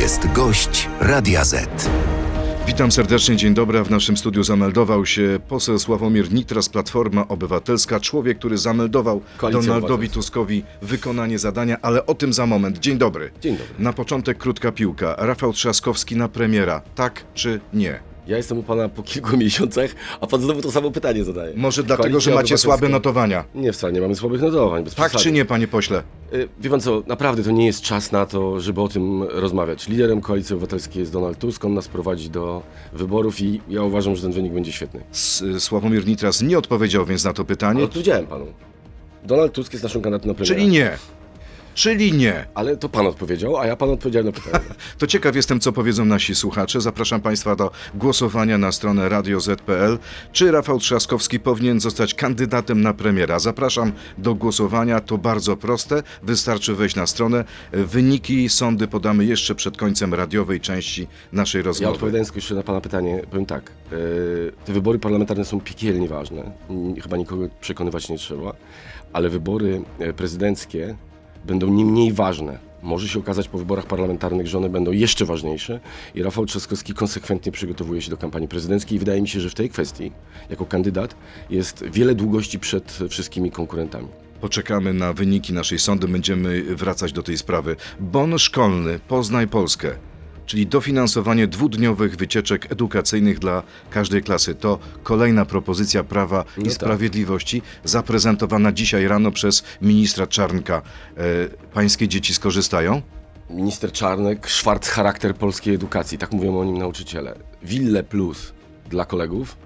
jest gość Radia Z. Witam serdecznie, dzień dobry. W naszym studiu zameldował się poseł Sławomir Nitras, Platforma Obywatelska, człowiek, który zameldował Koalicja Donaldowi. Tuskowi wykonanie zadania, ale o tym za moment. Dzień dobry. Dzień dobry. Na początek krótka piłka. Rafał Trzaskowski na premiera. Tak czy nie? Ja jestem u pana po kilku miesiącach, a pan znowu to samo pytanie zadaje. Może dlatego, Koalicja że macie słabe notowania. Nie, wcale nie mamy słabych notowań. Bez Tak przesady. czy nie, panie pośle? Y, Wie pan co, naprawdę to nie jest czas na to, żeby o tym rozmawiać. Liderem Koalicji Obywatelskiej jest Donald Tusk, on nas prowadzi do wyborów i ja uważam, że ten wynik będzie świetny. S- Sławomir Nitras nie odpowiedział więc na to Ale pytanie. odpowiedziałem panu. Donald Tusk jest naszym kandydatem na premiera. Czyli nie. Czyli nie. Ale to pan odpowiedział, a ja panu odpowiedziałem na pytanie. To ciekaw jestem, co powiedzą nasi słuchacze. Zapraszam Państwa do głosowania na stronę radioz.pl. Czy Rafał Trzaskowski powinien zostać kandydatem na premiera? Zapraszam do głosowania. To bardzo proste. Wystarczy wejść na stronę. Wyniki sądy podamy jeszcze przed końcem radiowej części naszej Ja rozmowy. odpowiadając jeszcze na pana pytanie, powiem tak. y, Te wybory parlamentarne są piekielnie ważne. Chyba nikogo przekonywać nie trzeba. Ale wybory e, prezydenckie będą nie mniej ważne. Może się okazać po wyborach parlamentarnych, że one będą jeszcze ważniejsze. I Rafał Trzaskowski konsekwentnie przygotowuje się do kampanii prezydenckiej. I wydaje mi się, że w tej kwestii, jako kandydat, jest wiele długości przed wszystkimi konkurentami. Poczekamy na wyniki naszej sądy, będziemy wracać do tej sprawy. Bon szkolny Poznaj Polskę, czyli dofinansowanie dwudniowych wycieczek edukacyjnych dla każdej klasy. To kolejna propozycja Prawa i No tak. Sprawiedliwości, zaprezentowana dzisiaj rano przez ministra Czarnka. E, pańskie dzieci skorzystają? Minister Czarnek, szwarc charakter polskiej edukacji, tak mówią o nim nauczyciele. Wille plus dla kolegów,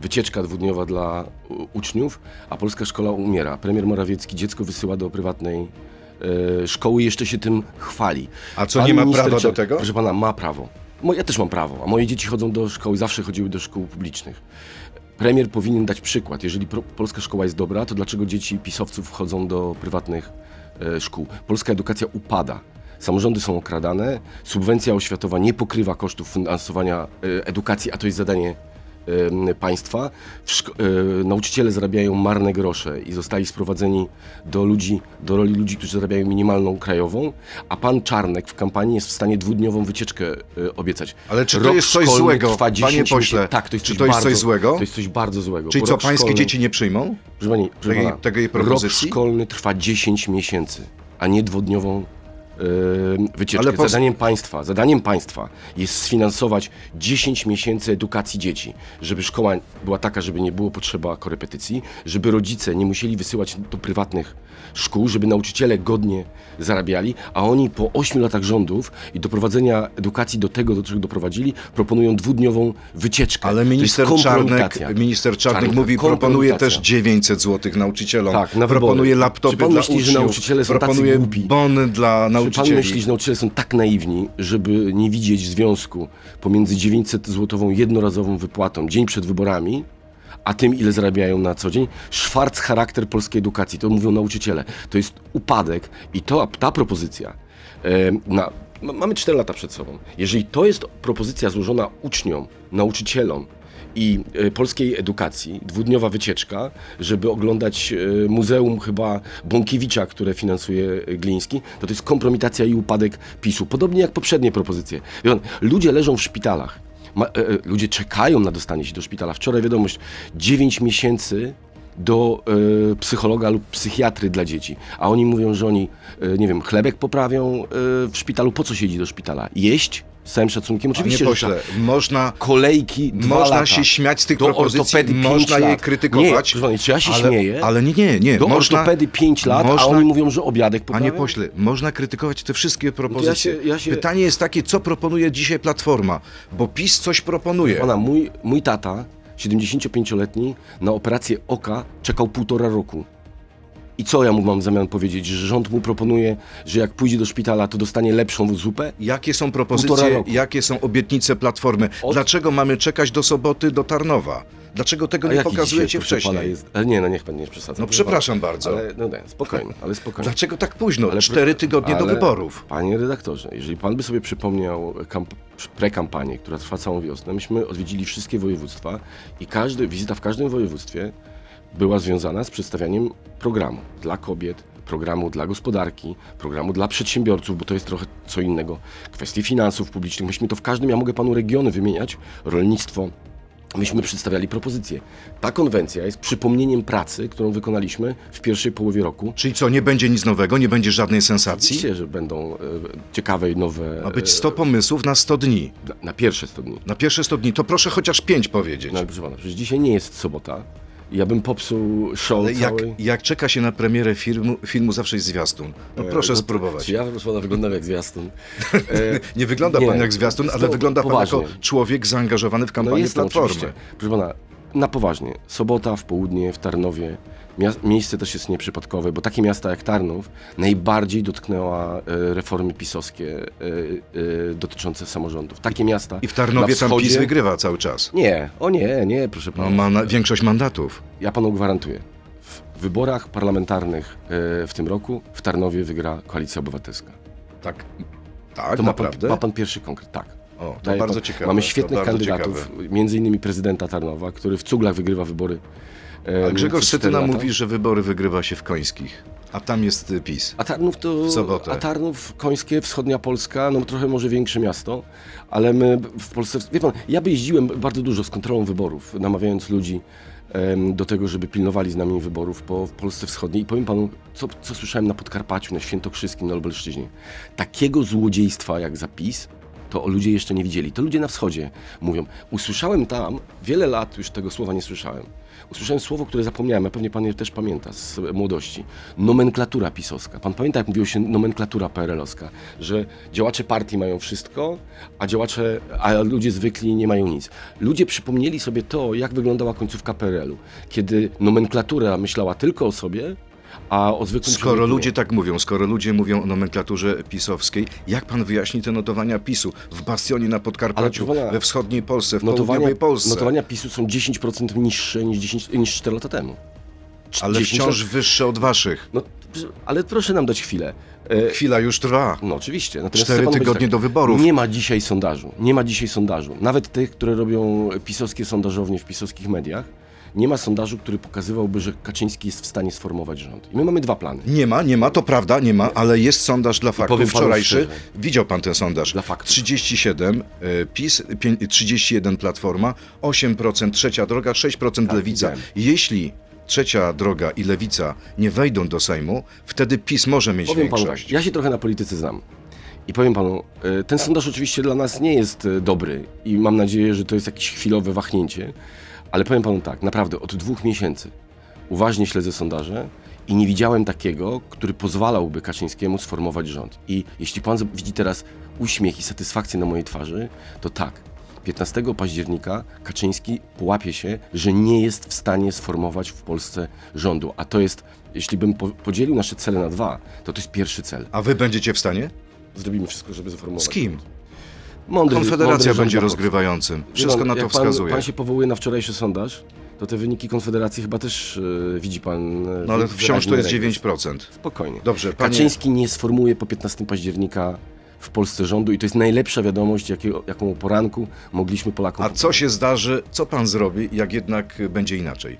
wycieczka dwudniowa dla uczniów, a polska szkoła umiera. Premier Morawiecki dziecko wysyła do prywatnej szkoły i jeszcze się tym chwali. A co, Pan nie ma minister prawa do tego? Proszę pana, ma prawo. Ja też mam prawo, a moje dzieci chodzą do szkoły, zawsze chodziły do szkół publicznych. Premier powinien dać przykład. Jeżeli polska szkoła jest dobra, to dlaczego dzieci pisowców chodzą do prywatnych e, szkół? Polska edukacja upada. Samorządy są okradane, subwencja oświatowa nie pokrywa kosztów finansowania e, edukacji, a to jest zadanie e, państwa. W szko- e, nauczyciele zarabiają marne grosze i zostali sprowadzeni do ludzi, do roli ludzi, którzy zarabiają minimalną krajową, a pan Czarnek w kampanii jest w stanie dwudniową wycieczkę e, obiecać. Ale czy to Rok jest coś złego, panie 10 pośle? Tak, to jest Czy coś to jest bardzo, coś złego? To jest coś bardzo złego. Czyli co, pańskie szkolny- dzieci nie przyjmą? Proszę pani, proszę pana, rok szkolny trwa 10 miesięcy, a nie dwudniową wycieczkę. Ale po- Zadaniem państwa, zadaniem państwa jest sfinansować 10 miesięcy edukacji dzieci, żeby szkoła była taka, żeby nie było potrzeba korepetycji, żeby rodzice nie musieli wysyłać do prywatnych szkół, żeby nauczyciele godnie zarabiali, a oni po 8 latach rządów i doprowadzenia edukacji do tego, do czego doprowadzili, proponują dwudniową wycieczkę. Ale minister Czarnek, minister Czarnek Czarnek, mówi, proponuje też kompromitacja. 900 zł nauczycielom. Tak, na proponuje laptopy Czy pan dla myśli, że nauczyciele są tacy proponuje głupi? bony dla Czy pan myśli, że nauczyciele są tak naiwni, żeby nie widzieć związku pomiędzy 900-złotową jednorazową wypłatą dzień przed wyborami, a tym, ile zarabiają na co dzień? Szwarc charakter polskiej edukacji, to mówią nauczyciele. To jest upadek i to, ta propozycja na, ma- mamy 4 lata przed sobą. Jeżeli to jest propozycja złożona uczniom, nauczycielom, i e, polskiej edukacji, dwudniowa wycieczka, żeby oglądać e, muzeum chyba Bąkiewicza, które finansuje Gliński, to to jest kompromitacja i upadek PiSu. Podobnie jak poprzednie propozycje. Pan, Ludzie leżą w szpitalach. Ma, e, e, ludzie czekają na dostanie się do szpitala. Wczoraj wiadomość, 9 miesięcy do psychologa lub psychiatry dla dzieci. A oni mówią, że oni, nie wiem, chlebek poprawią w szpitalu. Po co siedzi do szpitala? Jeść? Z całym szacunkiem? Oczywiście, że pośle, trzeba można, kolejki można się śmiać z tych do propozycji, można je lat. krytykować. Nie, czy ja się ale, śmieję? ale nie, nie, nie. do można, ortopedy 5 lat, można- a oni mówią, że obiadek poprawią? Panie pośle, można krytykować te wszystkie propozycje. się- ja się- Pytanie jest takie, co proponuje dzisiaj Platforma? Bo PiS coś proponuje. Pana, mój, mój tata, 75-letni, na operację oka czekał półtora roku. I co ja mu mam w zamian powiedzieć? Że rząd mu proponuje, że jak pójdzie do szpitala, to dostanie lepszą zupę? Jakie są propozycje, jakie są obietnice Platformy? Od- Dlaczego mamy czekać do soboty do Tarnowa? Dlaczego tego nie jaki pokazujecie dzisiaj, wcześniej? Jest? Ale nie, no niech pan nie przesadza. No przepraszam bardzo. Ale, no nie, spokojnie, ale spokojnie. Dlaczego tak późno? Ale- Cztery tygodnie do ale, wyborów. Panie redaktorze, jeżeli pan by sobie przypomniał kamp- prekampanię, która trwa całą wiosnę, myśmy odwiedzili wszystkie województwa i każdy, wizyta w każdym województwie była związana z przedstawianiem programu dla kobiet, programu dla gospodarki, programu dla przedsiębiorców, bo to jest trochę co innego, kwestii finansów publicznych. Myśmy to w każdym, ja mogę panu regiony wymieniać, rolnictwo, Myśmy przedstawiali propozycje. Ta konwencja jest przypomnieniem pracy, którą wykonaliśmy w pierwszej połowie roku. Czyli co, nie będzie nic nowego, nie będzie żadnej sensacji? Oczywiście, że będą e, ciekawe i nowe. Ma być 100 pomysłów na 100 dni. e, na, na pierwsze 100 dni. Na pierwsze 100 dni, to proszę chociaż 5 powiedzieć. No proszę pana, przecież dzisiaj nie jest sobota. Ja bym popsuł show Ale jak, jak czeka się na premierę filmu, filmu zawsze jest zwiastun. No proszę no, spróbować. Czy ja proszę pana wyglądam jak zwiastun? E, Nie wygląda Nie, pan jak zwiastun, ale wygląda pan poważnie. jako człowiek zaangażowany w No kampanię jestem Platformy. oczywiście. Proszę pana, na poważnie. Sobota w południe w Tarnowie. Miejsce też jest nieprzypadkowe, bo takie miasta jak Tarnów najbardziej dotknęła e, reformy pisowskie e, e, dotyczące samorządów. Takie miasta. I w Tarnowie na tam PiS wschodzie- wygrywa cały czas. Nie, o nie, nie, proszę pana. No, ma na, większość mandatów. Ja panu gwarantuję. W wyborach parlamentarnych w tym roku w Tarnowie wygra Koalicja Obywatelska. Tak. Tak, To ma pan, naprawdę? ma pan pierwszy konkret, tak. O, to Daje bardzo pan- ciekawe. Mamy świetnych kandydatów, ciekawe. między innymi prezydenta Tarnowa, który w cuglach wygrywa wybory. e, A Grzegorz lata. mówi, że wybory wygrywa się w Końskich, a tam jest y, PiS. A Tarnów to. W sobotę. A Tarnów, Końskie, wschodnia Polska, no trochę może większe miasto, ale my w Polsce. Wie pan, ja by jeździłem bardzo dużo z kontrolą wyborów, namawiając ludzi em, do tego, żeby pilnowali z nami wyborów po w Polsce Wschodniej. I powiem panu, co, co słyszałem na Podkarpaciu, na Świętokrzyskim, na Lubelszczyźnie. Takiego złodziejstwa jak zapis. To ludzie jeszcze nie widzieli. To ludzie na wschodzie mówią. Usłyszałem tam, wiele lat już tego słowa nie słyszałem. Usłyszałem słowo, które zapomniałem, a pewnie pan je też pamięta z młodości. Nomenklatura pisowska. Pan pamięta, jak mówiło się nomenklatura PRL-owska, że działacze partii mają wszystko, a działacze, a ludzie zwykli nie mają nic. Ludzie przypomnieli sobie to, jak wyglądała końcówka PRL-u, kiedy nomenklatura myślała tylko o sobie, a o zwykłym Skoro człowieku ludzie tak mówią, skoro ludzie mówią o nomenklaturze pisowskiej, jak pan wyjaśni te notowania PiSu w Bastionie na Podkarpaciu, we wschodniej Polsce, w Notowania, południowej Polsce, notowania PiSu są 10% niższe niż, 10, niż 4 lata temu. Ale 10 wciąż wyższe od waszych. No, ale proszę nam dać chwilę. E, Chwila już trwa. No oczywiście. Natomiast Cztery tygodnie do wyborów. Nie ma dzisiaj sondażu. Nie ma dzisiaj sondażu. Nawet tych, które robią pisowskie sondażownie w pisowskich mediach, nie ma sondażu, który pokazywałby, że Kaczyński jest w stanie sformować rząd. I my mamy dwa plany. Nie ma, nie ma, to prawda, nie ma, ale jest sondaż dla faktów panu wczorajszy. Widział pan ten sondaż? Dla faktów. 37 e, PiS, pię- 31 Platforma, 8% Trzecia Droga, 6% Tak, Lewica. widziałem. Jeśli Trzecia Droga i Lewica nie wejdą do Sejmu, wtedy PiS może mieć Powiem panu większość. tak, ja się trochę na polityce znam. I powiem panu, e, ten sondaż oczywiście dla nas nie jest e, dobry i mam nadzieję, że to jest jakieś chwilowe wahnięcie, ale powiem panu tak, naprawdę od dwóch miesięcy uważnie śledzę sondaże i nie widziałem takiego, który pozwalałby Kaczyńskiemu sformować rząd. I jeśli pan widzi teraz uśmiech i satysfakcję na mojej twarzy, to tak. 15 października Kaczyński połapie się, że nie jest w stanie sformować w Polsce rządu. A to jest, jeśli bym po, podzielił nasze cele na dwa, to to jest pierwszy cel. A wy będziecie w stanie? Zrobimy wszystko, żeby sformować. Z kim? Mądry, mądry Konfederacja rząd będzie rozgrywającym. Wszystko pan, na to jak pan, wskazuje. Pan się powołuje na wczorajszy sondaż, to te wyniki Konfederacji chyba też e, widzi pan. e, No ale wciąż to jest regres. 9%. Spokojnie. Dobrze, panie... Kaczyński nie sformułuje po 15 października w Polsce rządu i to jest najlepsza wiadomość, jakiego, jaką o poranku mogliśmy Polakom A co się zdarzy, co pan zrobi, jak jednak będzie inaczej?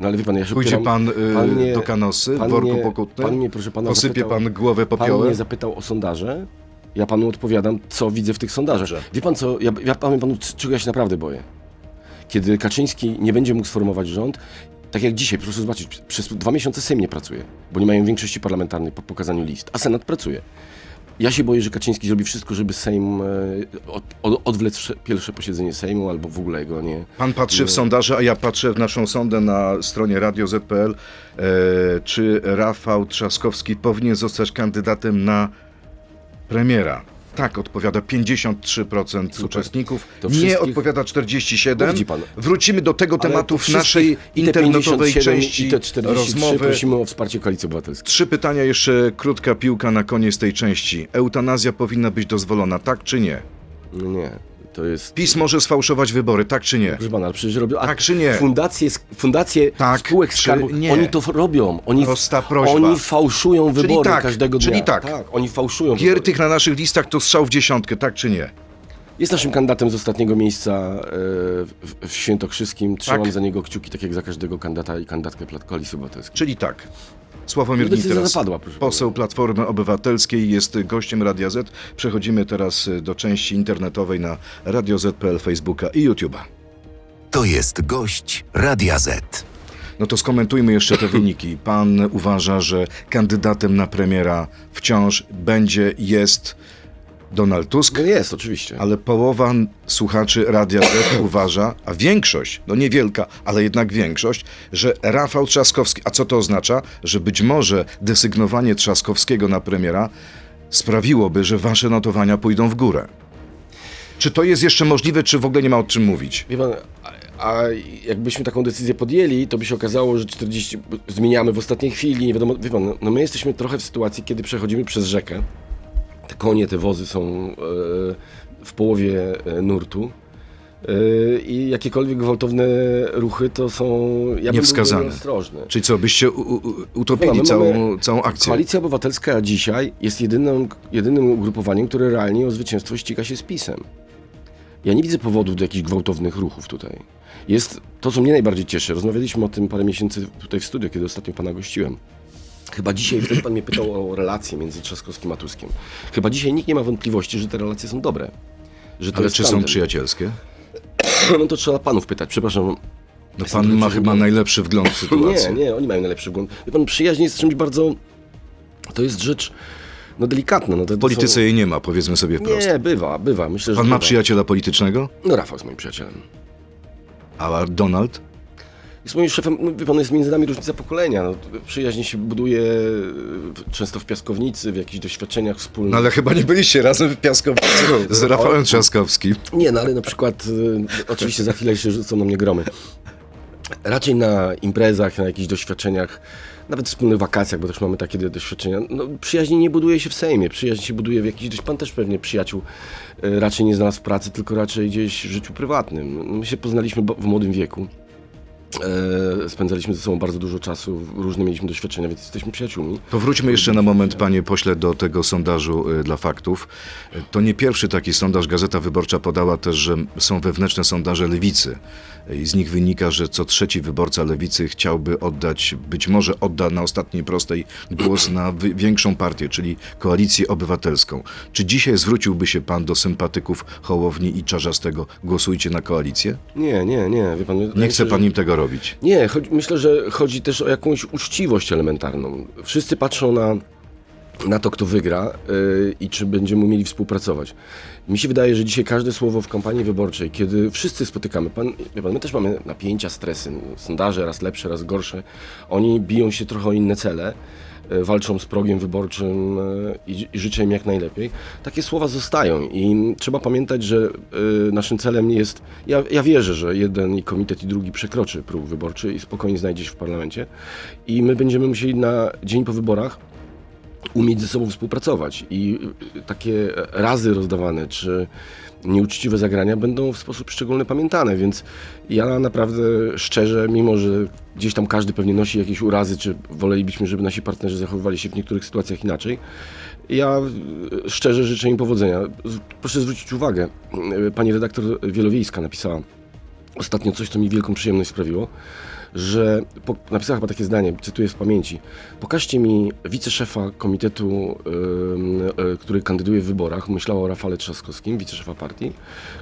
No ale wie pan, ja się Pójdzie opieram- pan, y, pan mnie- do kanosy w pan worku pokutnym? Pan mnie, proszę pana, Posypie zapytał, pan głowę Pan popiołem? mnie zapytał o sondaże, ja panu odpowiadam, co widzę w tych sondażach. Dobrze. Wie pan co, ja, ja powiem panu, czego ja się naprawdę boję. Kiedy Kaczyński nie będzie mógł sformować rząd, tak jak dzisiaj, proszę zobaczyć, przez dwa miesiące Sejm nie pracuje, bo nie mają większości parlamentarnej po pokazaniu list, a Senat pracuje. Ja się boję, że Kaczyński zrobi wszystko, żeby Sejm e, od, od, odwlec wsze- pierwsze posiedzenie Sejmu, albo w ogóle go nie... Pan patrzy w sondaże, a ja patrzę w naszą sondę na stronie Radio ZPL. E, czy Rafał Trzaskowski powinien zostać kandydatem na premiera? Tak, odpowiada 53% uczestników. To Nie odpowiada 47%. Widzi pan. Wrzucimy do tego Ale tematu w naszej internetowej 57 części te 43 rozmowy. prosimy o wsparcie Koalicji Obywatelskiej. Trzy pytania, jeszcze krótka piłka na koniec tej części. Eutanazja powinna być dozwolona, tak czy nie? Nie, to jest... PiS może sfałszować wybory, tak czy nie? Proszę pana, ale przecież robią. Tak czy nie? Fundacje, fundacje Tak spółek skarbu, nie? oni to robią. Oni, Prosta prośba. oni fałszują Czyli wybory tak, każdego dnia. czyli tak. oni fałszują wybory. Giertych na naszych listach to strzał w dziesiątkę, tak czy nie? Jest naszym kandydatem z ostatniego miejsca e, w, w Świętokrzyskim. Trzymam Tak. za niego kciuki, tak jak za każdego kandydata i kandydatkę Plat- Koalicji Obywatelskiej. Czyli tak. Sławomir Decyzja Nitras, zapadła, proszę poseł Platformy Obywatelskiej, jest gościem Radia Z. Przechodzimy teraz do części internetowej na Radio Z.pl, Facebooka i YouTube'a. To jest gość Radia Z. No to skomentujmy jeszcze te wyniki. Pan uważa, że kandydatem na premiera wciąż będzie, jest Donald Tusk, No jest, oczywiście. ale połowa słuchaczy Radia Z uważa, a większość, no niewielka, ale jednak większość, że Rafał Trzaskowski, a co to oznacza? Że być może desygnowanie Trzaskowskiego na premiera sprawiłoby, że wasze notowania pójdą w górę. Czy to jest jeszcze możliwe, czy w ogóle nie ma o czym mówić? Wie pan, a, jakbyśmy taką decyzję podjęli, to by się okazało, że 40 zmieniamy w ostatniej chwili, nie wiadomo, wie pan, no my jesteśmy trochę w sytuacji, kiedy przechodzimy przez rzekę. Konie, te wozy są e, w połowie e, nurtu. E, I jakiekolwiek gwałtowne ruchy to są ja Niewskazane. Czyli co, byście u- u- utopili my całą, całą akcję? Koalicja Obywatelska dzisiaj jest jedyną, jedynym ugrupowaniem, które realnie o zwycięstwo ściga się z PiSem. Ja nie widzę powodów do jakichś gwałtownych ruchów tutaj. Jest to, co mnie najbardziej cieszy. Rozmawialiśmy o tym parę miesięcy tutaj w studiu, kiedy ostatnio pana gościłem. Chyba dzisiaj, wtedy pan mnie pytał o relacje między Trzaskowskim a Tuskiem. Chyba dzisiaj nikt nie ma wątpliwości, że te relacje są dobre. Że to Ale jest czy są tandem. przyjacielskie? No to trzeba panów pytać, przepraszam. No pan ma chyba najlepszy wgląd w sytuację. Nie, nie, oni mają najlepszy wgląd. Wie pan, przyjaźń jest czymś bardzo... To jest rzecz no, delikatna. No, to, W polityce to jej nie ma, powiedzmy sobie są... wprost. Nie, bywa, bywa. Myślę, że Pan ma bywa. przyjaciela politycznego? No Rafał jest moim przyjacielem. A Donald? Jest moim szefem, no, wie pan, jest między nami różnica pokolenia. No, przyjaźń się buduje e, często w piaskownicy, w jakichś doświadczeniach wspólnych. No ale chyba nie byliście razem w Piaskownicy z Rafałem Trzaskowskim. Nie, no ale na przykład, e, oczywiście za chwilę się rzucą na mnie gromy. Raczej na imprezach, na jakichś doświadczeniach, nawet wspólnych wakacjach, bo też mamy takie doświadczenia. No, przyjaźń nie buduje się w Sejmie, przyjaźń się buduje w jakichś, dość- pan też pewnie przyjaciół e, raczej nie znalazł w pracy, tylko raczej gdzieś w życiu prywatnym. My się poznaliśmy w młodym wieku. E, spędzaliśmy ze sobą bardzo dużo czasu, różne mieliśmy doświadczenia, więc jesteśmy przyjaciółmi. To wróćmy jeszcze na moment, panie pośle, do tego sondażu y, dla faktów. Y, To nie pierwszy taki sondaż. Gazeta Wyborcza podała też, że są wewnętrzne sondaże lewicy. I z nich wynika, że co trzeci wyborca lewicy chciałby oddać, być może odda na ostatniej prostej głos na większą partię, czyli koalicję obywatelską. Czy dzisiaj zwróciłby się pan do sympatyków Hołowni i Czarzastego? Głosujcie na koalicję? Nie, nie, nie, wie pan. Nie chce pan że- im tego robić. Nie, chodzi, myślę, że chodzi też o jakąś uczciwość elementarną. Wszyscy patrzą na, na to, kto wygra yy, i czy będziemy umieli współpracować. Mi się wydaje, że dzisiaj każde słowo w kampanii wyborczej, kiedy wszyscy spotykamy, pan, pan, my też mamy napięcia, stresy, sondaże raz lepsze, raz gorsze, oni biją się trochę o inne cele, yy, walczą z progiem wyborczym yy, i, i życzę im jak najlepiej. Takie słowa zostają i trzeba pamiętać, że naszym celem nie jest, ja, ja wierzę, że jeden i komitet i drugi przekroczy próg wyborczy i spokojnie znajdzie się w parlamencie i my będziemy musieli na dzień po wyborach umieć ze sobą współpracować i y, takie razy rozdawane, czy nieuczciwe zagrania będą w sposób szczególny pamiętane, więc ja naprawdę szczerze, mimo że gdzieś tam każdy pewnie nosi jakieś urazy, czy wolelibyśmy, żeby nasi partnerzy zachowywali się w niektórych sytuacjach inaczej, ja y, szczerze życzę im powodzenia. Proszę zwrócić uwagę, y, pani redaktor Wielowiejska napisała ostatnio coś, co mi wielką przyjemność sprawiło, że po, napisała chyba takie zdanie, cytuję z pamięci. Pokażcie mi wiceszefa komitetu, ym, y, który kandyduje w wyborach, myślała o Rafale Trzaskowskim, wiceszefa partii,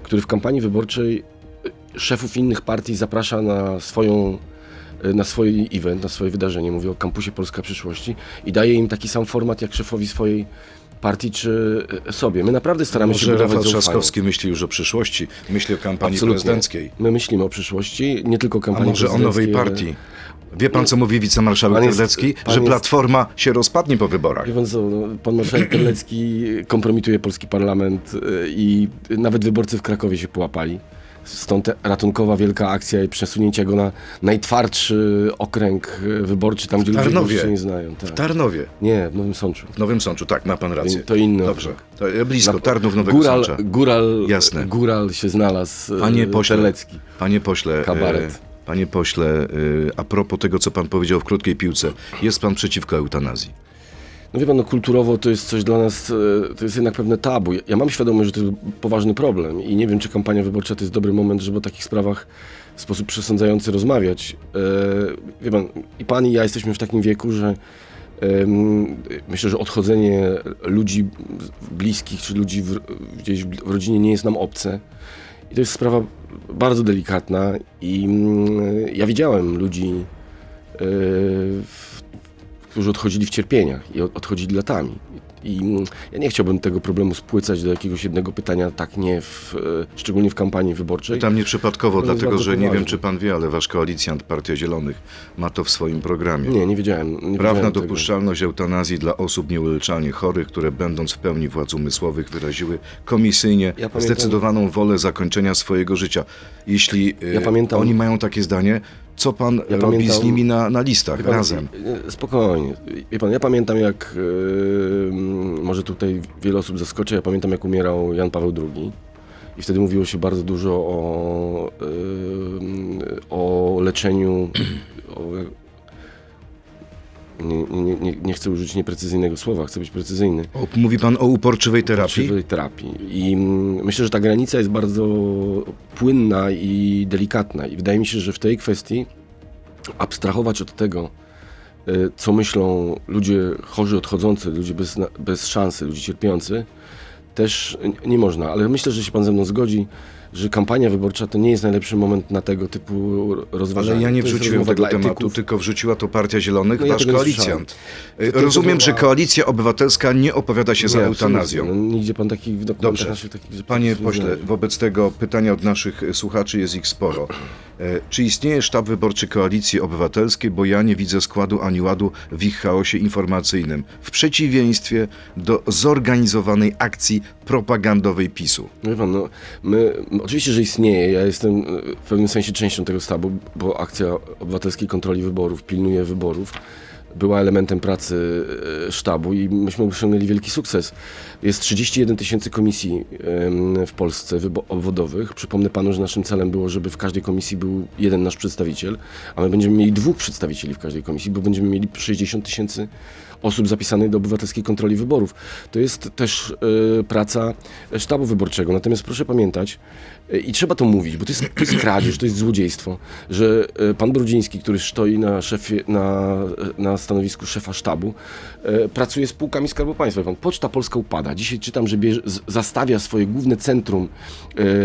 który w kampanii wyborczej y, szefów innych partii zaprasza na swoją y, na swój event, na swoje wydarzenie, mówię o kampusie Polska Przyszłości i daje im taki sam format jak szefowi swojej partii czy y, sobie. My naprawdę staramy się Może budować Rafał zaufanie. Trzaskowski myśli już o przyszłości, myśli o kampanii Absolutnie. prezydenckiej. My myślimy o przyszłości, nie tylko A kampanii może o nowej partii? Wie pan, co mówi wicemarszałek Terlecki? Że jest- Platforma się rozpadnie po wyborach. Wie pan co, no, pan marszałek Terlecki kompromituje polski parlament y, i nawet wyborcy w Krakowie się połapali. Stąd ratunkowa wielka akcja i przesunięcia go na najtwardszy okręg y, wyborczy, tam gdzie ludzie się nie znają. Tak. W Tarnowie, Nie, w Nowym Sączu. w Nowym Sączu, tak, ma pan rację. To inny Dobrze, to blisko, Na- Tarnów Nowego Góral, Sącza. góral, Jasne. góral się znalazł, y, Panie pośle, Terlecki. panie pośle, Kabaret. e, panie pośle, e, a propos tego, co pan powiedział w krótkiej piłce, jest pan przeciwko eutanazji. No wie pan, no kulturowo to jest coś dla nas, e, to jest jednak pewne tabu. Ja- mam świadomość, że to jest poważny problem i nie wiem, czy kampania wyborcza to jest dobry moment, żeby o takich sprawach w sposób przesądzający rozmawiać. E, Wie pan, i pan i ja jesteśmy w takim wieku, że myślę, że odchodzenie ludzi bliskich czy ludzi w, gdzieś w rodzinie nie jest nam obce. I to jest sprawa bardzo delikatna i mm, ja widziałem ludzi, e, w, którzy odchodzili w cierpieniach i od- odchodzili latami. I ja nie chciałbym tego problemu spłycać do jakiegoś jednego pytania, tak nie, w, e, szczególnie w kampanii wyborczej. Tam nieprzypadkowo, jest dlatego że nie wiem, czy pan wie, ale wasz koalicjant Partia Zielonych ma to w swoim programie. Nie, nie wiedziałem. Nie Prawna wiedziałem tego. dopuszczalność eutanazji dla osób nieuleczalnie chorych, które będąc w pełni władz umysłowych wyraziły komisyjnie Ja pamiętam- zdecydowaną wolę zakończenia swojego życia. Jeśli Ja pamiętam- oni mają takie zdanie, co pan Ja robi pamiętam- z nimi na, na listach pan, razem? e, Spokojnie. Wie pan, ja pamiętam jak, m, może tutaj wiele osób zaskoczy, ja pamiętam jak umierał Jan Paweł II. I wtedy mówiło się bardzo dużo o, m, o leczeniu, o, nie, nie, nie, nie chcę użyć nieprecyzyjnego słowa, chcę być precyzyjny. O, mówi pan o uporczywej terapii? Uporczywej terapii. I mm, myślę, że ta granica jest bardzo płynna i delikatna. I wydaje mi się, że w tej kwestii abstrahować od tego, y, co myślą ludzie chorzy, odchodzący, ludzie bez, bez szansy, ludzie cierpiący, też nie można. Ale myślę, że się pan ze mną zgodzi, że kampania wyborcza to nie jest najlepszy moment na tego typu rozważania. Ale ja nie wrzuciłem tego tematu, etyków. tylko wrzuciła to Partia Zielonych, No ja wasz koalicjant. Y, Rozumiem, że Koalicja Obywatelska nie opowiada się za Nie, absolutnie. eutanazją. No, nigdzie pan takich Dobrze. naszych takich Panie nie pośle, wobec tego pytania od naszych słuchaczy jest ich sporo. E, Czy istnieje sztab wyborczy Koalicji Obywatelskiej, bo ja nie widzę składu ani ładu w ich chaosie informacyjnym, w przeciwieństwie do zorganizowanej akcji propagandowej PiSu. No pan, no, my, m, oczywiście, że istnieje. Ja jestem e, w pewnym sensie częścią tego sztabu, bo akcja obywatelskiej kontroli wyborów, pilnuje wyborów, była elementem pracy e, sztabu i myśmy osiągnęli wielki sukces. Jest 31 tysięcy komisji w Polsce obwodowych. Przypomnę panu, że naszym celem było, żeby w każdej komisji był jeden nasz przedstawiciel, a my będziemy mieli dwóch przedstawicieli w każdej komisji, bo będziemy mieli 60 tysięcy osób zapisanych do obywatelskiej kontroli wyborów. To jest też e, praca sztabu wyborczego. Natomiast proszę pamiętać, e, i trzeba to mówić, bo to jest, to jest kradzież, to jest złodziejstwo, że e, pan Brudziński, który stoi na, szefie, na, na stanowisku szefa sztabu, e, pracuje z spółkami Skarbu Państwa. Pan, Poczta Polska upada. Dzisiaj czytam, że bierze, zastawia swoje główne centrum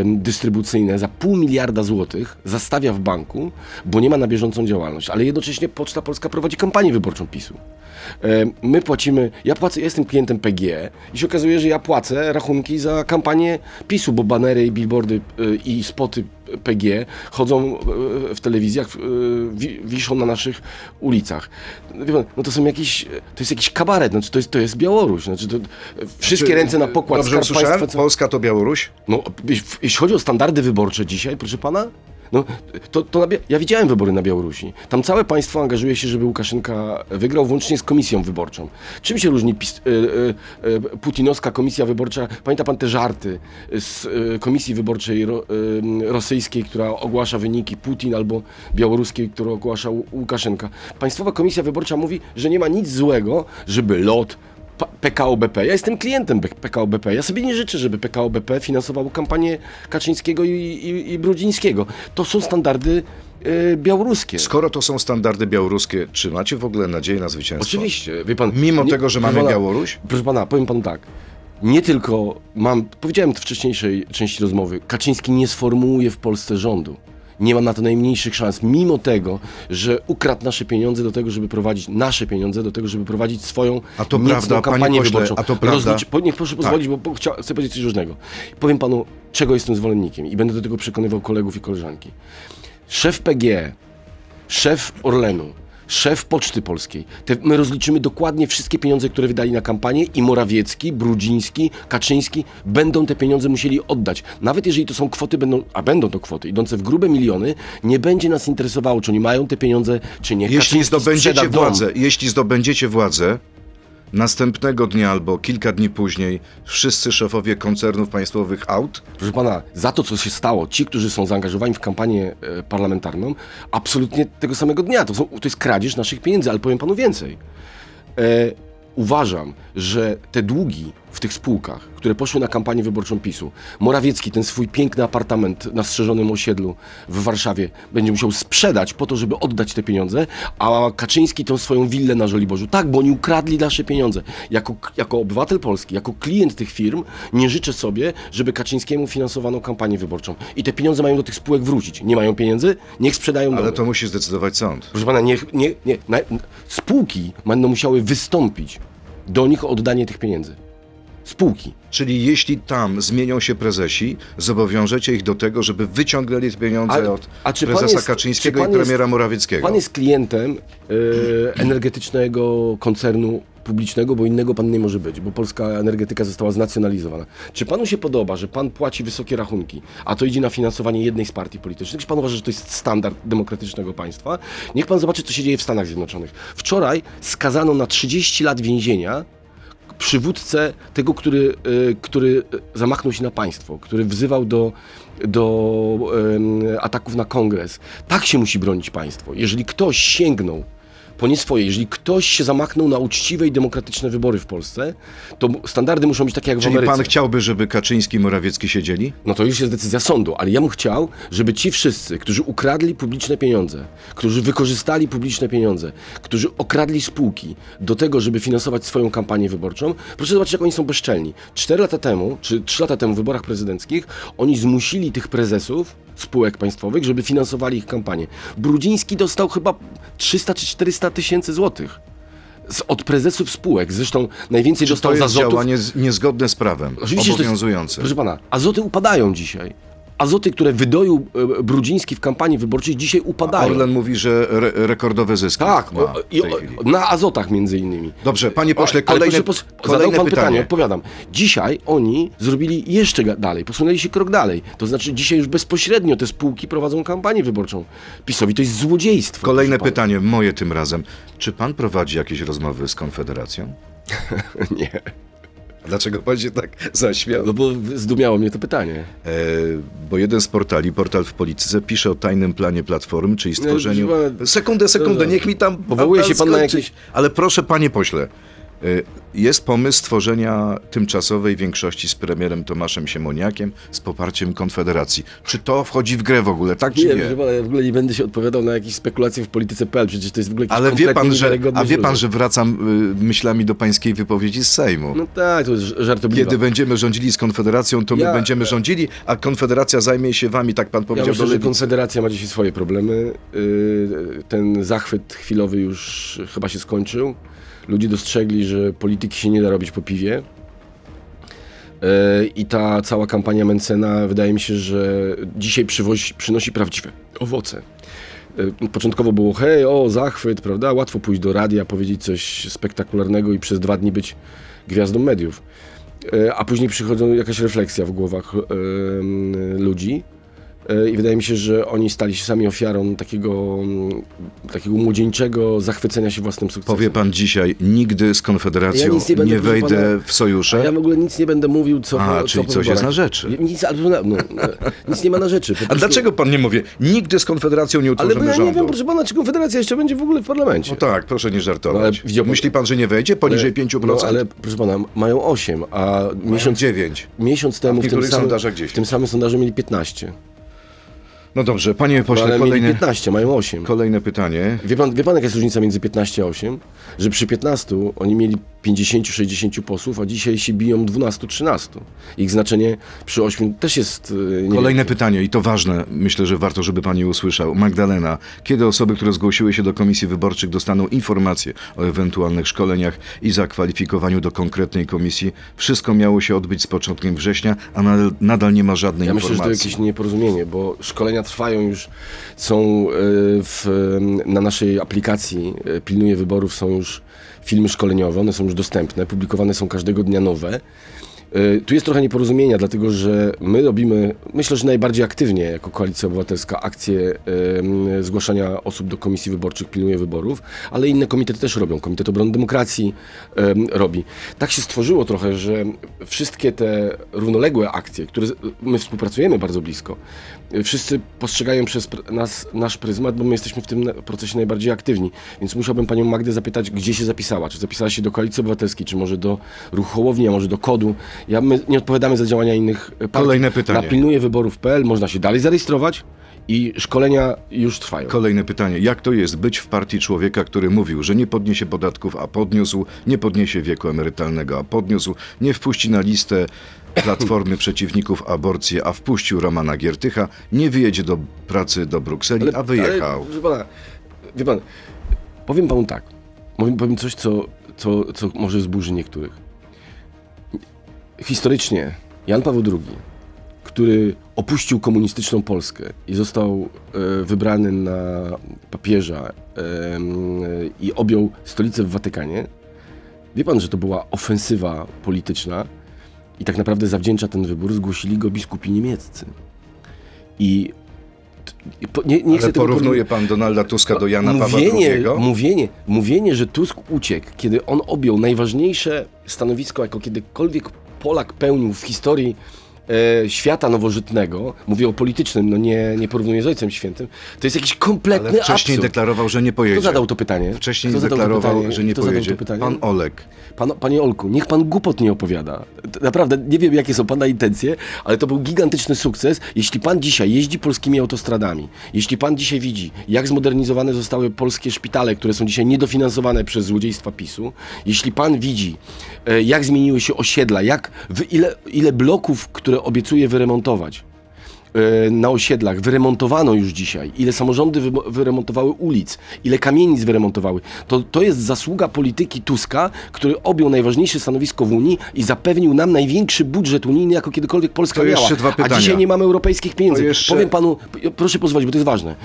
dystrybucyjne za pół miliarda złotych, zastawia w banku, bo nie ma na bieżącą działalność. Ale jednocześnie Poczta Polska prowadzi kampanię wyborczą PiSu. My płacimy, ja płacę, ja jestem klientem PGE i się okazuje, że ja płacę rachunki za kampanię PiSu, bo banery i billboardy e, i spoty PGE chodzą e, w telewizjach, wi- wiszą na naszych ulicach. No to są jakieś, to jest jakiś kabaret, znaczy to jest, to jest Białoruś, znaczy to, wszystkie Czy- ręce na pokład Dobrze Skarb? Państwa... Polska to Białoruś? No, jeśli chodzi o standardy wyborcze dzisiaj, proszę pana, no, to, to na, ja widziałem wybory na Białorusi. Tam całe państwo angażuje się, żeby Łukaszenka wygrał, włącznie z komisją wyborczą. Czym się różni pis, y, y, y, putinowska komisja wyborcza? Pamięta pan te żarty z y, komisji wyborczej ro, y, rosyjskiej, która ogłasza wyniki Putin, albo białoruskiej, która ogłasza Łu- Łukaszenka. Państwowa komisja wyborcza mówi, że nie ma nic złego, żeby lot, PKO BP. Ja jestem klientem PKO BP. Ja sobie nie życzę, żeby PKO BP finansowało kampanię Kaczyńskiego i, i, i Brudzińskiego. To są standardy e, białoruskie. Skoro to są standardy białoruskie, czy macie w ogóle nadzieję na zwycięstwo? Oczywiście, wie pan. Mimo nie- tego, że mamy pana, Białoruś? Proszę pana, powiem panu tak. Nie tylko mam, powiedziałem w wcześniejszej części rozmowy, Kaczyński nie sformułuje w Polsce rządu. Nie ma na to najmniejszych szans, mimo tego, że ukradł nasze pieniądze do tego, żeby prowadzić nasze pieniądze, do tego, żeby prowadzić swoją A to prawda, kampanię pośle, wyborczą. a to prawda? Po, niech proszę pozwolić, bo, bo chcia, chcę powiedzieć coś różnego. Powiem panu, czego jestem zwolennikiem i będę do tego przekonywał kolegów i koleżanki. Szef PGE, szef Orlenu, szef Poczty Polskiej. Te, my rozliczymy dokładnie wszystkie pieniądze, które wydali na kampanię i Morawiecki, Brudziński, Kaczyński będą te pieniądze musieli oddać. Nawet jeżeli to są kwoty, będą, a będą to kwoty idące w grube miliony, nie będzie nas interesowało, czy oni mają te pieniądze, czy nie. Jeśli Kaczyński zdobędziecie władzę, jeśli zdobędziecie władzę, następnego dnia albo kilka dni później wszyscy szefowie koncernów państwowych aut Proszę pana, za to, co się stało, ci, którzy są zaangażowani w kampanię e, parlamentarną, absolutnie tego samego dnia. To, są, to jest kradzież naszych pieniędzy, ale powiem panu więcej. E, uważam, że te długi w tych spółkach, które poszły na kampanię wyborczą PiSu, Morawiecki ten swój piękny apartament na strzeżonym osiedlu w Warszawie będzie musiał sprzedać po to, żeby oddać te pieniądze, a Kaczyński tą swoją willę na Żoliborzu. Tak, bo oni ukradli nasze pieniądze. Jako, jako obywatel Polski, jako klient tych firm nie życzę sobie, żeby Kaczyńskiemu finansowano kampanię wyborczą. I te pieniądze mają do tych spółek wrócić. Nie mają pieniędzy? Niech sprzedają Ale domy. to musi zdecydować sąd. Proszę pana, niech, nie, nie, na, spółki będą musiały wystąpić do nich o oddanie tych pieniędzy. Spółki. Czyli jeśli tam zmienią się prezesi, zobowiążecie ich do tego, żeby wyciągnęli pieniądze Ale- od a prezesa jest- Kaczyńskiego czy i pan jest- premiera Morawieckiego. Pan jest klientem e, energetycznego koncernu publicznego, bo innego pan nie może być, bo polska energetyka została znacjonalizowana. Czy panu się podoba, że pan płaci wysokie rachunki, a to idzie na finansowanie jednej z partii politycznych? Czy pan uważa, że to jest standard demokratycznego państwa? Niech pan zobaczy, co się dzieje w Stanach Zjednoczonych. Wczoraj skazano na 30 lat więzienia przywódcę tego, który, y, który zamachnął się na państwo, który wzywał do, do ataków na kongres. Tak się musi bronić państwo. Jeżeli ktoś sięgnął po nie swoje, jeżeli ktoś się zamachnął na uczciwe i demokratyczne wybory w Polsce, to standardy muszą być takie jak w Czyli Ameryce. pan chciałby, żeby Kaczyński i Morawiecki siedzieli? No to już jest decyzja sądu, ale ja bym chciał, żeby ci wszyscy, którzy ukradli publiczne pieniądze, którzy wykorzystali publiczne pieniądze, którzy okradli spółki do tego, żeby finansować swoją kampanię wyborczą, proszę zobaczyć, jak oni są bezczelni. Cztery lata temu, czy trzy lata temu w wyborach prezydenckich, oni zmusili tych prezesów spółek państwowych, żeby finansowali ich kampanię. Brudziński dostał chyba 300 czy 400 tysięcy złotych. Z, od prezesów spółek. Zresztą najwięcej Czy dostał to za jest Zotów. działanie z- niezgodne z prawem, Oczywiście, że to jest- obowiązujące? Proszę pana, azoty upadają dzisiaj. Azoty, które wydoił e, Brudziński w kampanii wyborczej, dzisiaj upadają. Orlen mówi, że re rekordowe zyski Tak, ma o, na azotach między innymi. Dobrze, panie pośle, Ale kolejne, proszę, pos- kolejne pytanie. pytanie. odpowiadam. Dzisiaj oni zrobili jeszcze dalej, posunęli się krok dalej. To znaczy dzisiaj już bezpośrednio te spółki prowadzą kampanię wyborczą. PiSowi to jest złodziejstwo. Kolejne proszę pytanie, moje tym razem. Czy pan prowadzi jakieś rozmowy z Konfederacją? Nie, Dlaczego pan się tak zaśmiał? no bo zdumiało mnie to pytanie. E, bo jeden z portali, portal w Polityce, pisze o tajnym planie Platformy, czyli stworzeniu... proszę pana- Sekundę, sekundę, Dobrze. niech mi tam... Powołuje się pan na jakieś- Ale proszę, panie pośle, jest pomysł stworzenia tymczasowej większości z premierem Tomaszem Siemoniakiem z poparciem Konfederacji. Czy to wchodzi w grę w ogóle, tak czy Nie, nie? proszę pana, ja w ogóle nie będę się odpowiadał na jakieś spekulacje w polityce.pl, przecież to jest w ogóle Ale wie pan, że, a wie pan, źródło. że wracam y, myślami do pańskiej wypowiedzi z Sejmu. No tak, to jest żartobliwe. Kiedy będziemy rządzili z Konfederacją, to my Ja- będziemy rządzili, a Konfederacja zajmie się wami, tak pan Ja powiedział myślę, do że. Konfederacja ma dzisiaj swoje problemy. Yy, Ten zachwyt chwilowy już chyba się skończył. Ludzie dostrzegli, że polityki się nie da robić po piwie. Yy, I ta cała kampania Mencena wydaje mi się, że dzisiaj przywozi, przynosi prawdziwe owoce. Yy, Początkowo było hej, o, zachwyt, prawda? Łatwo pójść do radia, powiedzieć coś spektakularnego i przez dwa dni być gwiazdą mediów. Yy, A później przychodzi jakaś refleksja w głowach ludzi. E, I wydaje mi się, że oni stali się sami ofiarą takiego, mm, takiego młodzieńczego zachwycenia się własnym sukcesem. Powie pan dzisiaj, nigdy z Konfederacją Ja nie proszę wejdę pana- w sojusze. ja w ogóle nic nie będę mówił, co A, co czyli po coś jest na rzeczy. Nic, ale, no, no, nic nie ma na rzeczy. A dlaczego pan nie mówi, nigdy z Konfederacją nie Ale utworzymy bo ja rządu? nie wiem, proszę pana, czy Konfederacja jeszcze będzie w ogóle w parlamencie. No tak, proszę nie No, żartować. ale pan- Myśli pan, że nie wejdzie poniżej 5%? No, ale proszę pana, mają 8, a Miesiąc miesiąc, 9. miesiąc temu w tym, samym, sondażach 10. w tym samym sondażu mieli 15. No dobrze, panie pośle, ale kolejne, 15, mają 8. kolejne pytanie. Wie pan, wie pan, jaka jest różnica między 15 a 8? Że przy 15 oni mieli 50-60 posłów, a dzisiaj się biją 12-13. Ich znaczenie przy 8 też jest. Nie Kolejne pytanie i to ważne, myślę, że warto, żeby pani usłyszał. Magdalena, kiedy osoby, które zgłosiły się do komisji wyborczych dostaną informacje o ewentualnych szkoleniach i zakwalifikowaniu do konkretnej komisji? Wszystko miało się odbyć z początkiem września, a nadal, nadal nie ma żadnej Ja myślę, że to informacji. jakieś nieporozumienie, bo szkolenia trwają już, są e, w, na naszej aplikacji e, Pilnuję Wyborów, są już filmy szkoleniowe, one są już dostępne, publikowane są każdego dnia nowe Tu jest trochę nieporozumienia, dlatego że my robimy, myślę, że najbardziej aktywnie jako Koalicja Obywatelska akcję em, zgłaszania osób do komisji wyborczych, pilnuje wyborów, ale inne komitety też robią. Komitet Obrony Demokracji em, robi. Tak się stworzyło trochę, że wszystkie te równoległe akcje, które my współpracujemy bardzo blisko, y, wszyscy postrzegają przez pr- nas, nasz pryzmat, bo my jesteśmy w tym procesie najbardziej aktywni. Więc musiałbym panią Magdę zapytać, gdzie się zapisała. Czy zapisała się do Koalicji Obywatelskiej, czy może do Ruchu Hołowni, a może do KODU. Ja, my nie odpowiadamy za działania innych e, partii. Kolejne pytanie. Na pilnuje wyborów.pl można się dalej zarejestrować i szkolenia już trwają. Kolejne pytanie. Jak to jest być w partii człowieka, który mówił, że nie podniesie podatków, a podniósł, nie podniesie wieku emerytalnego, a podniósł, nie wpuści na listę Platformy przeciwników aborcji, a wpuścił Romana Giertycha, nie wyjedzie do pracy do Brukseli, a wyjechał. Ale, proszę pana, wie pan, powiem panu tak. Powiem, powiem coś, co, co, co może zburzy niektórych. Historycznie Jan Paweł II, który opuścił komunistyczną Polskę i został e, wybrany na papieża e, i objął stolicę w Watykanie, wie pan, że to była ofensywa polityczna i tak naprawdę zawdzięcza ten wybór, zgłosili go biskupi niemieccy. I nie, nie Ale porównuje pan Donalda Tuska do Jana Pawła mówienie, II? mówienie, mówienie, że Tusk uciekł, kiedy on objął najważniejsze stanowisko, jako kiedykolwiek Polak pełnił w historii e, świata nowożytnego, mówię o politycznym, no nie, nie porównuję z Ojcem Świętym, to jest jakiś kompletny Ale wcześniej absurd. deklarował, że nie pojedzie. Kto zadał to pytanie? Wcześniej Kto zadał to deklarował, pytanie? że nie Kto zadał pojedzie. to pytanie? Pan Olek. Pan, panie Olku, niech pan głupot nie opowiada. T- Naprawdę, nie wiem jakie są pana intencje, ale to był gigantyczny sukces. Jeśli pan dzisiaj jeździ polskimi autostradami, jeśli pan dzisiaj widzi, jak zmodernizowane zostały polskie szpitale, które są dzisiaj niedofinansowane przez złodziejstwa PiSu, jeśli pan widzi, e, jak zmieniły się osiedla, jak, w ile, ile bloków, które obiecuje wyremontować, e, na osiedlach wyremontowano już dzisiaj, ile samorządy wy, wyremontowały ulic, ile kamienic wyremontowały, to, to jest zasługa polityki Tuska, który objął najważniejsze stanowisko w Unii i zapewnił nam największy budżet unijny, jako kiedykolwiek Polska To miała. A dzisiaj nie mamy europejskich pieniędzy. Jeszcze- Powiem panu, proszę pozwolić, bo to jest ważne.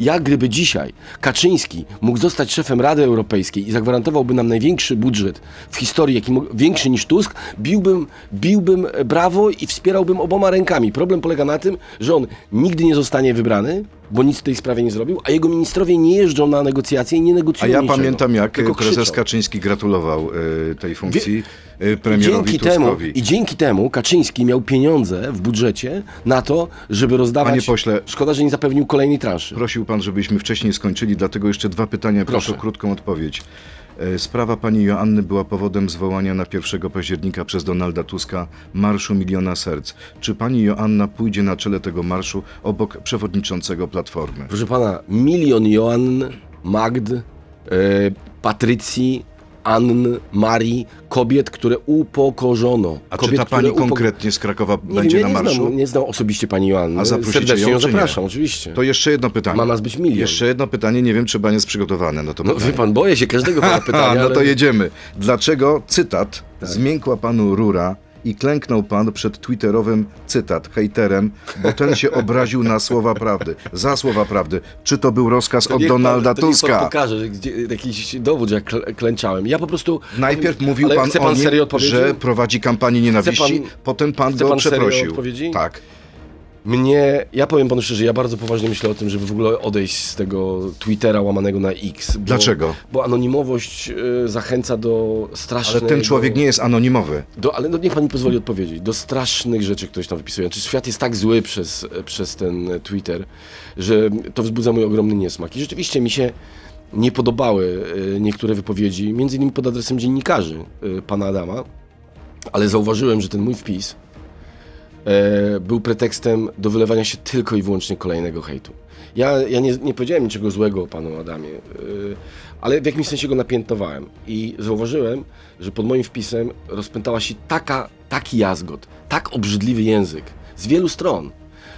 Jak gdyby dzisiaj Kaczyński mógł zostać szefem Rady Europejskiej i zagwarantowałby nam największy budżet w historii, jaki mógł, większy niż Tusk, biłbym, biłbym brawo i wspierałbym oboma rękami. Problem polega na tym, że on nigdy nie zostanie wybrany, bo nic w tej sprawie nie zrobił, a jego ministrowie nie jeżdżą na negocjacje i nie A negocjują ja niczego, pamiętam, jak prezes krzyczą. Kaczyński gratulował y, tej funkcji y, premierowi Dzięki temu, Tuskowi. I dzięki temu Kaczyński miał pieniądze w budżecie na to, żeby rozdawać. Panie pośle- Szkoda, że nie zapewnił kolejnej transzy. Prosił pan, żebyśmy wcześniej skończyli, dlatego jeszcze dwa pytania, proszę, Proszę. o krótką odpowiedź. E, Sprawa pani Joanny była powodem zwołania na 1 października przez Donalda Tuska Marszu Miliona Serc. Czy pani Joanna pójdzie na czele tego marszu obok przewodniczącego Platformy? Proszę pana, milion Joann, Magd, e, Patrycji, Ann, Marii, kobiet, które upokorzono. A kobiet, czy ta pani konkretnie z Krakowa Nie będzie wiem, na ja nie marszu? znam, nie znam osobiście pani Joanny. A Serdecznie ją, ją czy nie? zapraszam, oczywiście. To jeszcze jedno pytanie. Ma nas być milion. Jeszcze jedno pytanie, nie wiem, czy pan jest przygotowany na to No pytanie. wie pan, boję się każdego pana pytania. No to ale- jedziemy. Dlaczego, cytat, Tak. zmiękła panu rura i klęknął pan przed twitterowym, cytat, hejterem, bo ten się obraził na słowa prawdy, za słowa prawdy. Czy to był rozkaz To od niech pan- Donalda to pan Tuska? pokaże, że gdzie, jakiś dowód, że ja klę- klęczałem. Ja po prostu... Najpierw mówił pan, chce o pan nim, że prowadzi kampanię nienawiści, pan- potem pan go pan przeprosił. Tak. Mnie, ja powiem panu szczerze, ja bardzo poważnie myślę o tym, żeby w ogóle odejść z tego Twittera łamanego na X. Bo, Dlaczego? Bo anonimowość y, zachęca do strasznych... Ale ten człowiek nie jest anonimowy. Do, ale no niech pan mi pozwoli odpowiedzieć. Do strasznych rzeczy ktoś tam wypisuje. Czy świat jest tak zły przez, przez ten Twitter, że to wzbudza mój ogromny niesmak. I rzeczywiście mi się nie podobały y, niektóre wypowiedzi, między innymi pod adresem dziennikarzy y, pana Adama, ale zauważyłem, że ten mój wpis e, był pretekstem do wylewania się tylko i wyłącznie kolejnego hejtu. Ja, ja nie, nie powiedziałem niczego złego o panu Adamie, e, ale w jakimś sensie go napiętnowałem i zauważyłem, że pod moim wpisem rozpętała się taka, taki jazgot, tak obrzydliwy język z wielu stron,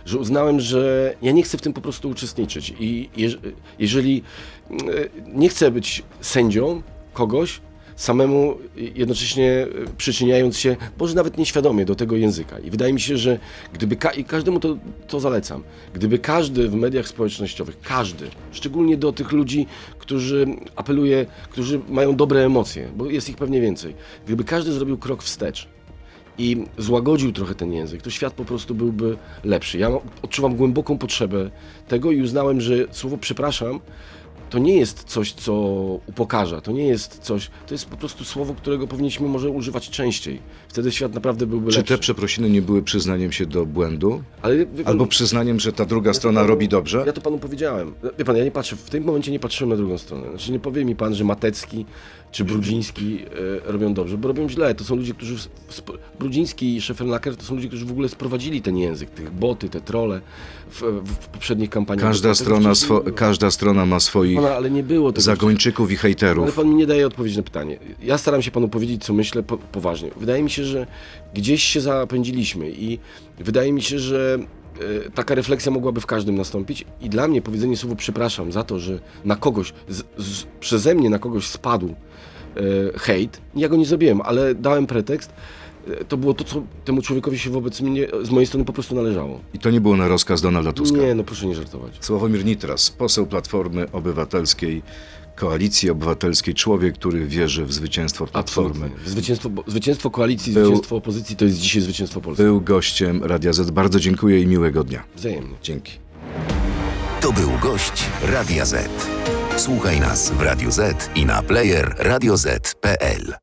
że uznałem, że ja nie chcę w tym po prostu uczestniczyć i jeż, jeżeli e, nie chcę być sędzią kogoś, samemu jednocześnie e, przyczyniając się, może nawet nieświadomie, do tego języka. I wydaje mi się, że gdyby, ka- i każdemu to, to zalecam, gdyby każdy w mediach społecznościowych, każdy, szczególnie do tych ludzi, którzy apeluje, którzy mają dobre emocje, bo jest ich pewnie więcej, gdyby każdy zrobił krok wstecz i złagodził trochę ten język, to świat po prostu byłby lepszy. Ja odczuwam głęboką potrzebę tego i uznałem, że słowo przepraszam to nie jest coś, co upokarza, to nie jest coś, to jest po prostu słowo, którego powinniśmy może używać częściej. Wtedy świat naprawdę byłby Czy lepszy. te przeprosiny nie były przyznaniem się do błędu? Ale wie pan, Albo przyznaniem, że ta druga strona panu- robi dobrze? Ja to panu powiedziałem. Wie pan, ja nie patrzę, w tym momencie nie patrzyłem na drugą stronę. Znaczy nie powie mi pan, że Matecki czy Brudziński e, robią dobrze, bo robią źle. To są ludzie, którzy... Brudziński i Scheffelnacker to są ludzie, którzy w ogóle sprowadzili ten język, tych boty, te trole w, w, poprzednich kampaniach. Każda strona, swo, każda strona ma swoich Pana, ale nie było tego. zagończyków i Ale hejterów. pan mi nie daje odpowiedzi na pytanie. Ja staram się panu powiedzieć, co myślę po, poważnie. Wydaje mi się, że gdzieś się zapędziliśmy i wydaje mi się, że e, taka refleksja mogłaby w każdym nastąpić i dla mnie powiedzenie słowo przepraszam za to, że na kogoś, z, z, przeze mnie na kogoś spadł e, hejt, ja go nie zrobiłem, ale dałem pretekst, e, to było to, co temu człowiekowi się wobec mnie, z mojej strony po prostu należało. I to nie było na rozkaz Donalda Tuska. Nie, no proszę nie żartować. Sławomir Nitras, poseł Platformy Obywatelskiej, Koalicji Obywatelskiej, człowiek, który wierzy w zwycięstwo Platformy. Absolutnie. Zwycięstwo, bo- zwycięstwo koalicji, Był- zwycięstwo opozycji to jest dzisiaj zwycięstwo Polski. Był gościem Radia Z. Bardzo dziękuję i miłego dnia. Wzajemnie. Dzięki. To był gość Radia Z. Słuchaj nas w Radio Z i na player radioz.pl.